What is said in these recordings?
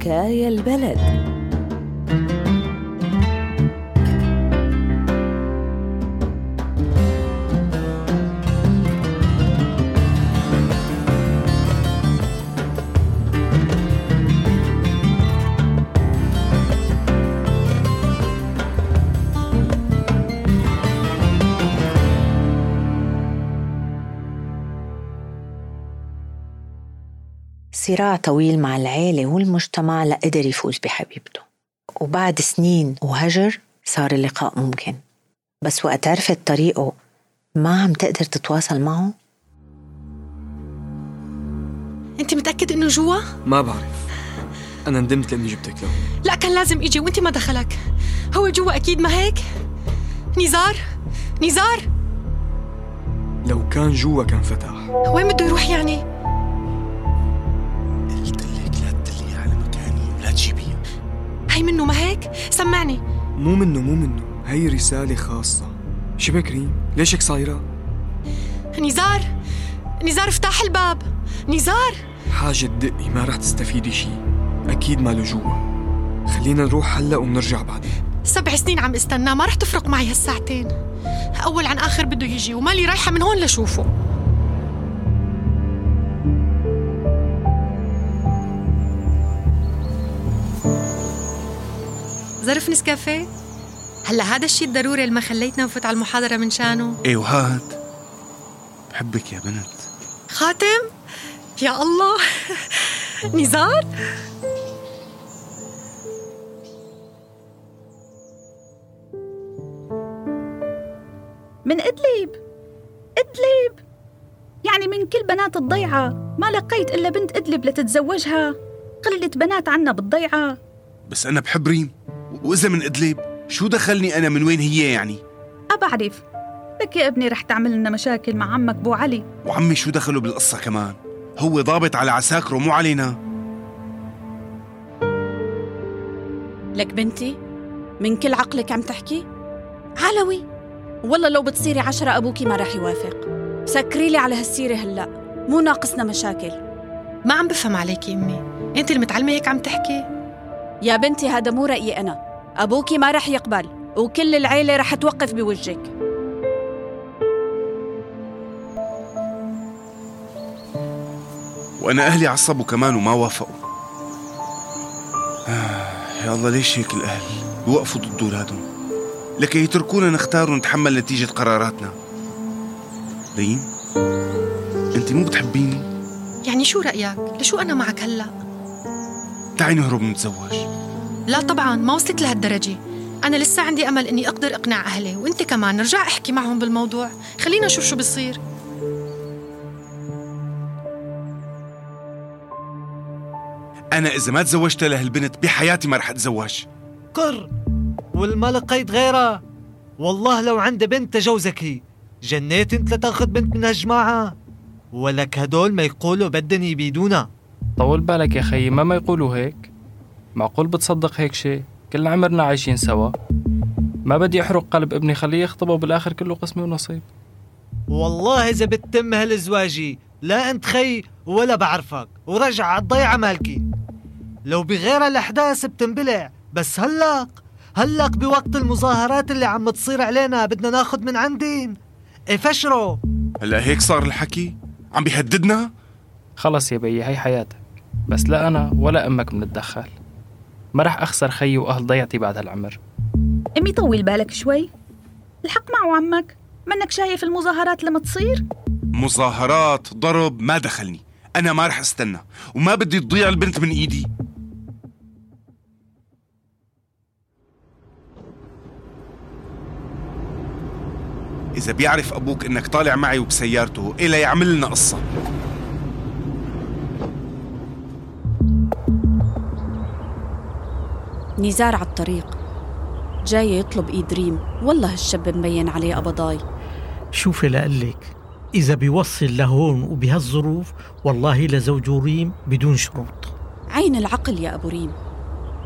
حكاية البلد. صراع طويل مع العيلة والمجتمع لقدر يفوز بحبيبته. وبعد سنين وهجر صار اللقاء ممكن. بس وقت عرفت طريقه ما عم تقدر تتواصل معه؟ أنت متأكد إنه جوا؟ ما بعرف. أنا ندمت لأني جبتك له لا كان لازم إجي. وأنت ما دخلك. هو جوا أكيد ما هيك؟ نزار؟ نزار؟ لو كان جوا كان فتح. وين بده يروح يعني؟ هي منه ما هيك؟ سمعني. مو منه مو منه. هي رسالة خاصة. شبك كريم ليش هيك صايرة؟ نزار نزار افتح الباب. نزار. حاجة تدقي ما رح تستفيدي شي. أكيد ماله جوا. خلينا نروح هلأ وبنرجع بعدين. سبع سنين عم استنى ما رح تفرق معي هالساعتين. أول عن آخر بده يجي ومالي رايحة من هون لشوفه. ظرف نسكافيه؟ هلا هذا الشيء الضروري اللي ما خليتنا نفوت على المحاضرة من شانه. إيه وهات بحبك يا بنت. خاتم؟ يا الله. نزار؟ من إدلب إدلب يعني من كل بنات الضيعة. ما لقيت إلا بنت إدلب لتتزوجها. قلة بنات عنا بالضيعة. بس أنا بحب ريم. وإذا من إدلب شو دخلني أنا من وين هي يعني؟ أبعرف. لك يا ابني رح تعمل لنا مشاكل مع عمك بو علي. وعمي شو دخله بالقصة كمان؟ هو ضابط على عساكره مو علينا. لك بنتي من كل عقلك عم تحكي؟ علوي. والله لو بتصيري عشرة أبوكي ما رح يوافق. سكري لي على هالسيرة هلأ. مو ناقصنا مشاكل. ما عم بفهم عليكي أمي. أنت المتعلمة هيك عم تحكي؟ يا بنتي هذا مو رأيي أنا. أبوكي ما رح يقبل وكل العيلة رح توقف بوجهك. وأنا أهلي عصبوا كمان وما وافقوا. آه يا الله ليش هيك الأهل؟ يوقفوا ضد أولادهم. لكي يتركونا نختار ونتحمل نتيجة قراراتنا. ريم أنت مو بتحبيني؟ يعني شو رأيك؟ لشو أنا معك هلأ؟ تعي نهرب نتزوج لا طبعا ما وصلت لهالدرجة. أنا لسه عندي أمل إني أقدر أقنع أهلي وأنت كمان. نرجع أحكي معهم بالموضوع. خلينا نشوف شو بصير أنا إذا ما تزوجت لهالبنت بحياتي ما رح أتزوج. قر والما لقيت غيرها. والله لو عندي بنت تجوزك هي. جنيت أنت لتأخذ بنت من هالجماعة؟ ولك هدول ما يقولوا بدن يبيدونا طول بالك يا خيي ما ما يقولوا هيك. معقول بتصدق هيك شيء كل عمرنا عايشين سوا. ما بدي أحرق قلب ابني خليه يخطبه بالآخر كله قسمي ونصيب. والله إذا بتتم هالزواجي لا أنت خي ولا بعرفك ورجع على الضيعة مالكي. لو بغير الأحداث بتنبلع بس هلق. هلق بوقت المظاهرات اللي عم تصير علينا بدنا ناخد من عندين إيه فشروا هلا هيك صار الحكي؟ عم بيهددنا؟ خلص يا بيي هي حياتك. بس لا أنا ولا أمك بنتدخل. ما رح أخسر خيي وأهل ضيعتي بعد هالعمر. أمي طول بالك شوي. الحق معه عمك. منك شايف المظاهرات لما تصير؟ مظاهرات ضرب ما دخلني. أنا ما رح استنى وما بدي تضيع البنت من إيدي. إذا بيعرف أبوك إنك طالع معي وبسيارته إلا يعمل لنا قصة. نزار على الطريق. جاي يطلب ايد ريم والله هالشاب مبين عليه قبضاي شوفي لقلك إذا بيوصل لهون وبهالظروف والله لزوج ريم بدون شروط. عين العقل يا أبو ريم.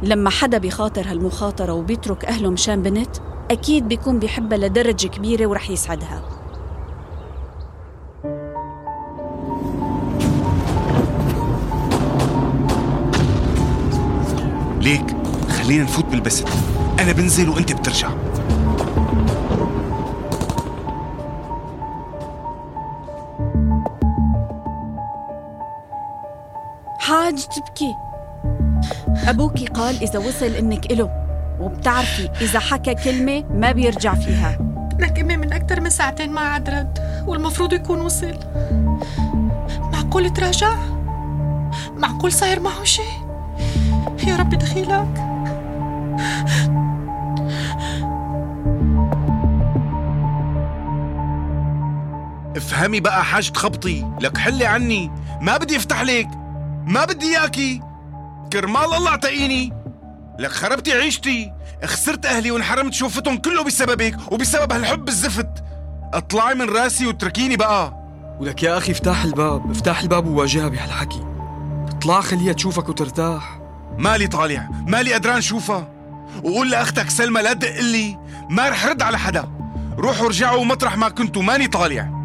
لما حدا بيخاطر هالمخاطرة وبيترك أهله مشان بنت أكيد بيكون بيحبها لدرجة كبيرة ورح يسعدها. ليك خلينا نفوت بالبست أنا بنزل وأنت بترجع. حاج تبكي. أبوكي قال إذا وصل إنك إله وبتعرفي إذا حكى كلمة ما بيرجع فيها. لك أمي من أكثر من ساعتين ما عاد رد والمفروض يكون وصل. معقول تراجع؟ معقول صاير معه شيء؟ يا رب دخيلك. افهمي بقى حاج تخبطي لك حلي عني. ما بدي افتح لك ما بدي إياكي. كرمال الله اعتقيني لك خربتي عيشتي. خسرت أهلي وانحرمت شوفتهم كله بسببك وبسبب هالحب الزفت. اطلعي من راسي واتركيني بقى. ولك يا أخي افتح الباب. افتح الباب وواجهها بهالحكي. اطلع خليها تشوفك وترتاح. مالي طالع. مالي قدران شوفها. وقول لأختك سلمى لا تدق لي. ما رح رد على حدا. روحوا ارجعوا مطرح ما كنتوا. ماني طالع.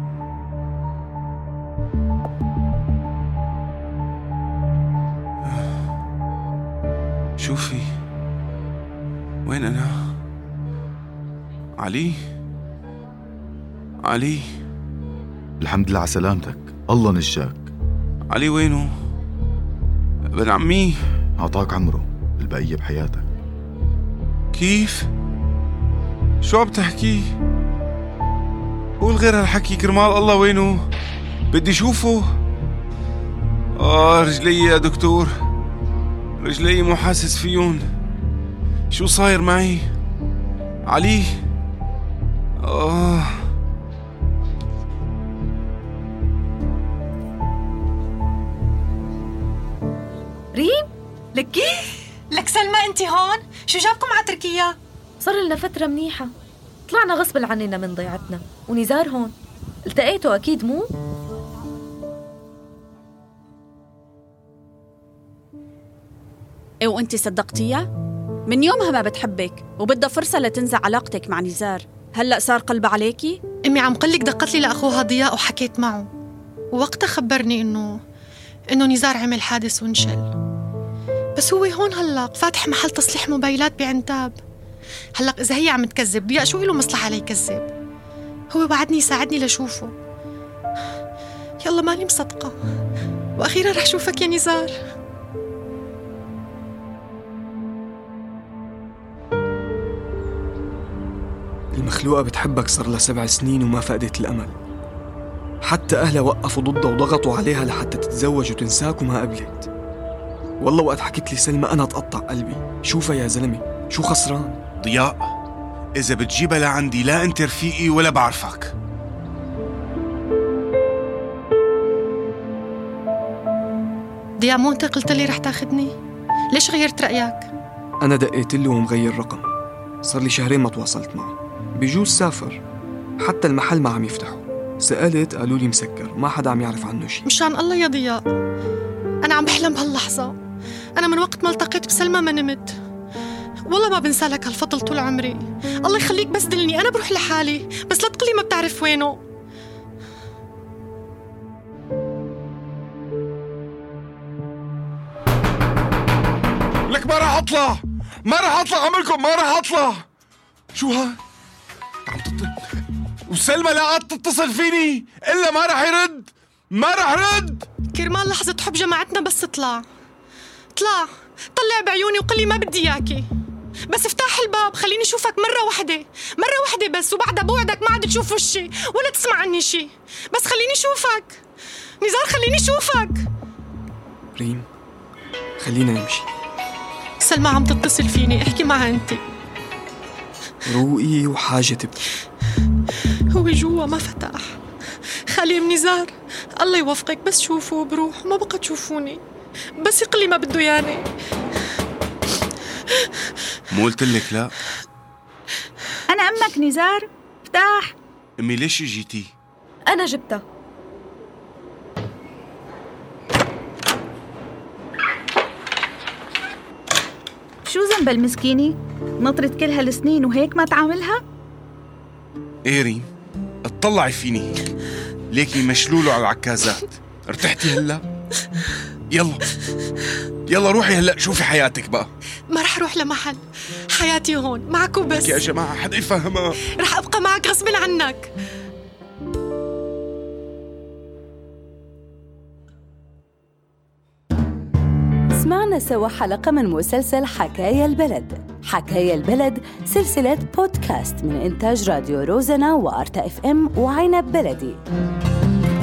شوفي وين أنا؟ علي؟ علي؟ الحمد لله على سلامتك الله نجاك علي وينه؟ ابن عمي أعطاك عمره البقية بحياتك كيف؟ شو عم تحكي؟ قول غير هالحكي كرمال الله وينه؟ بدي شوفه آه رجلي يا دكتور رجلي مو حاسس فيهم شو صاير معي؟ علي آه ريم لك كيف؟ لك سلمى أنت هون؟ شو جابكم على تركيا؟ صار لنا فترة منيحة طلعنا غصب عننا من ضيعتنا ونزار هون التقيته أكيد مو؟ وأنت صدقتيها؟ من يومها ما بتحبك وبدها فرصة لتنزع علاقتك مع نزار. هلأ صار قلبها عليكي؟ أمي عم قلك دقت لي لأخوها ضياء وحكيت معه. ووقتها خبرني إنه إنه نزار عمل حادث وانشل. بس هو هون هلأ فاتح محل تصليح موبايلات بعنتاب هلأ إذا هي عم تكذب ضياء شو له مصلحة ليكذب هو وعدني يساعدني لشوفه. يلا ماني مصدقة. وأخيرا رح شوفك يا نزار. المخلوقة بتحبك صار لها سبع سنين وما فقدت الأمل. حتى أهلها وقفوا ضدها وضغطوا عليها لحتى تتزوج وتنساك وما قبلت. والله وقت حكيت لي سلمى أنا تقطع قلبي. شوفها يا زلمة؟ شو خسران؟ ضياء إذا بتجيبها لعندي لا أنت رفيقي ولا بعرفك. ضياء مو أنت قلت لي رح تاخدني؟ ليش غيرت رأيك؟ أنا دقيت له ومغير رقم. صار لي شهرين ما تواصلت معه. بجوز سافر. حتى المحل ما عم يفتحوا سألت قالوا لي مسكر ما حدا عم يعرف عنه شيء مشان الله يا ضياء أنا عم بحلم بهاللحظة. أنا من وقت ما التقيت بسلمى ما نمت. والله ما بنسى لك هالفضل طول عمري. الله يخليك بس دلني أنا بروح لحالي. بس لا تقلي ما بتعرف وينه. لك ما راح أطلع. ما راح أطلع عملكم ما راح أطلع. شو ها عم تط... وسلمى لا عاد تتصل فيني إلا ما راح يرد ما راح رد. كرمال لحظة حب جماعتنا بس اطلع. اطلع طلع بعيوني وقلي ما بدي إياكي. بس افتح الباب خليني أشوفك مرة واحدة مرة واحدة بس وبعدها بوعدك ما عاد تشوف وشي ولا تسمع عني شي. بس خليني أشوفك. نزار خليني أشوفك. ريم خلينا نمشي. سلمى عم تتصل فيني احكي معها أنت. روقي وحاجة تبكي. هو جوا ما فتح. خالي من نزار الله يوفقك بس شوفوا بروح ما بقى تشوفوني. بس يقلي ما بده ياني مو قلت لك لا؟ أنا أمك نزار. افتح أمي ليش اجيتي أنا جبتها. شو ذنب المسكينة؟ نطرت كل هالسنين وهيك ما تعاملها؟ إيه ريم. اطلعي فيني. ليكي مشلولة على العكازات. ارتحتي هلا؟ يلا. يلا روحي هلا شوفي حياتك بقى. ما رح أروح لمحل. حياتي هون معك وبس يا جماعة حدا يفهمها؟ رح أبقى معك غصب عنك. سمعنا سوا حلقة من مسلسل حكاية البلد. حكاية البلد سلسلة بودكاست من إنتاج راديو روزنا وأرتا إف إم وعنب بلدي.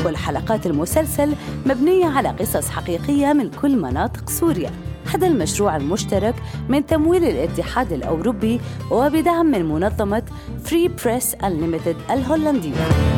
كل حلقات المسلسل مبنية على قصص حقيقية من كل مناطق سوريا. هذا المشروع المشترك من تمويل الاتحاد الأوروبي وبدعم من منظمة فري بريس Unlimited الهولندية.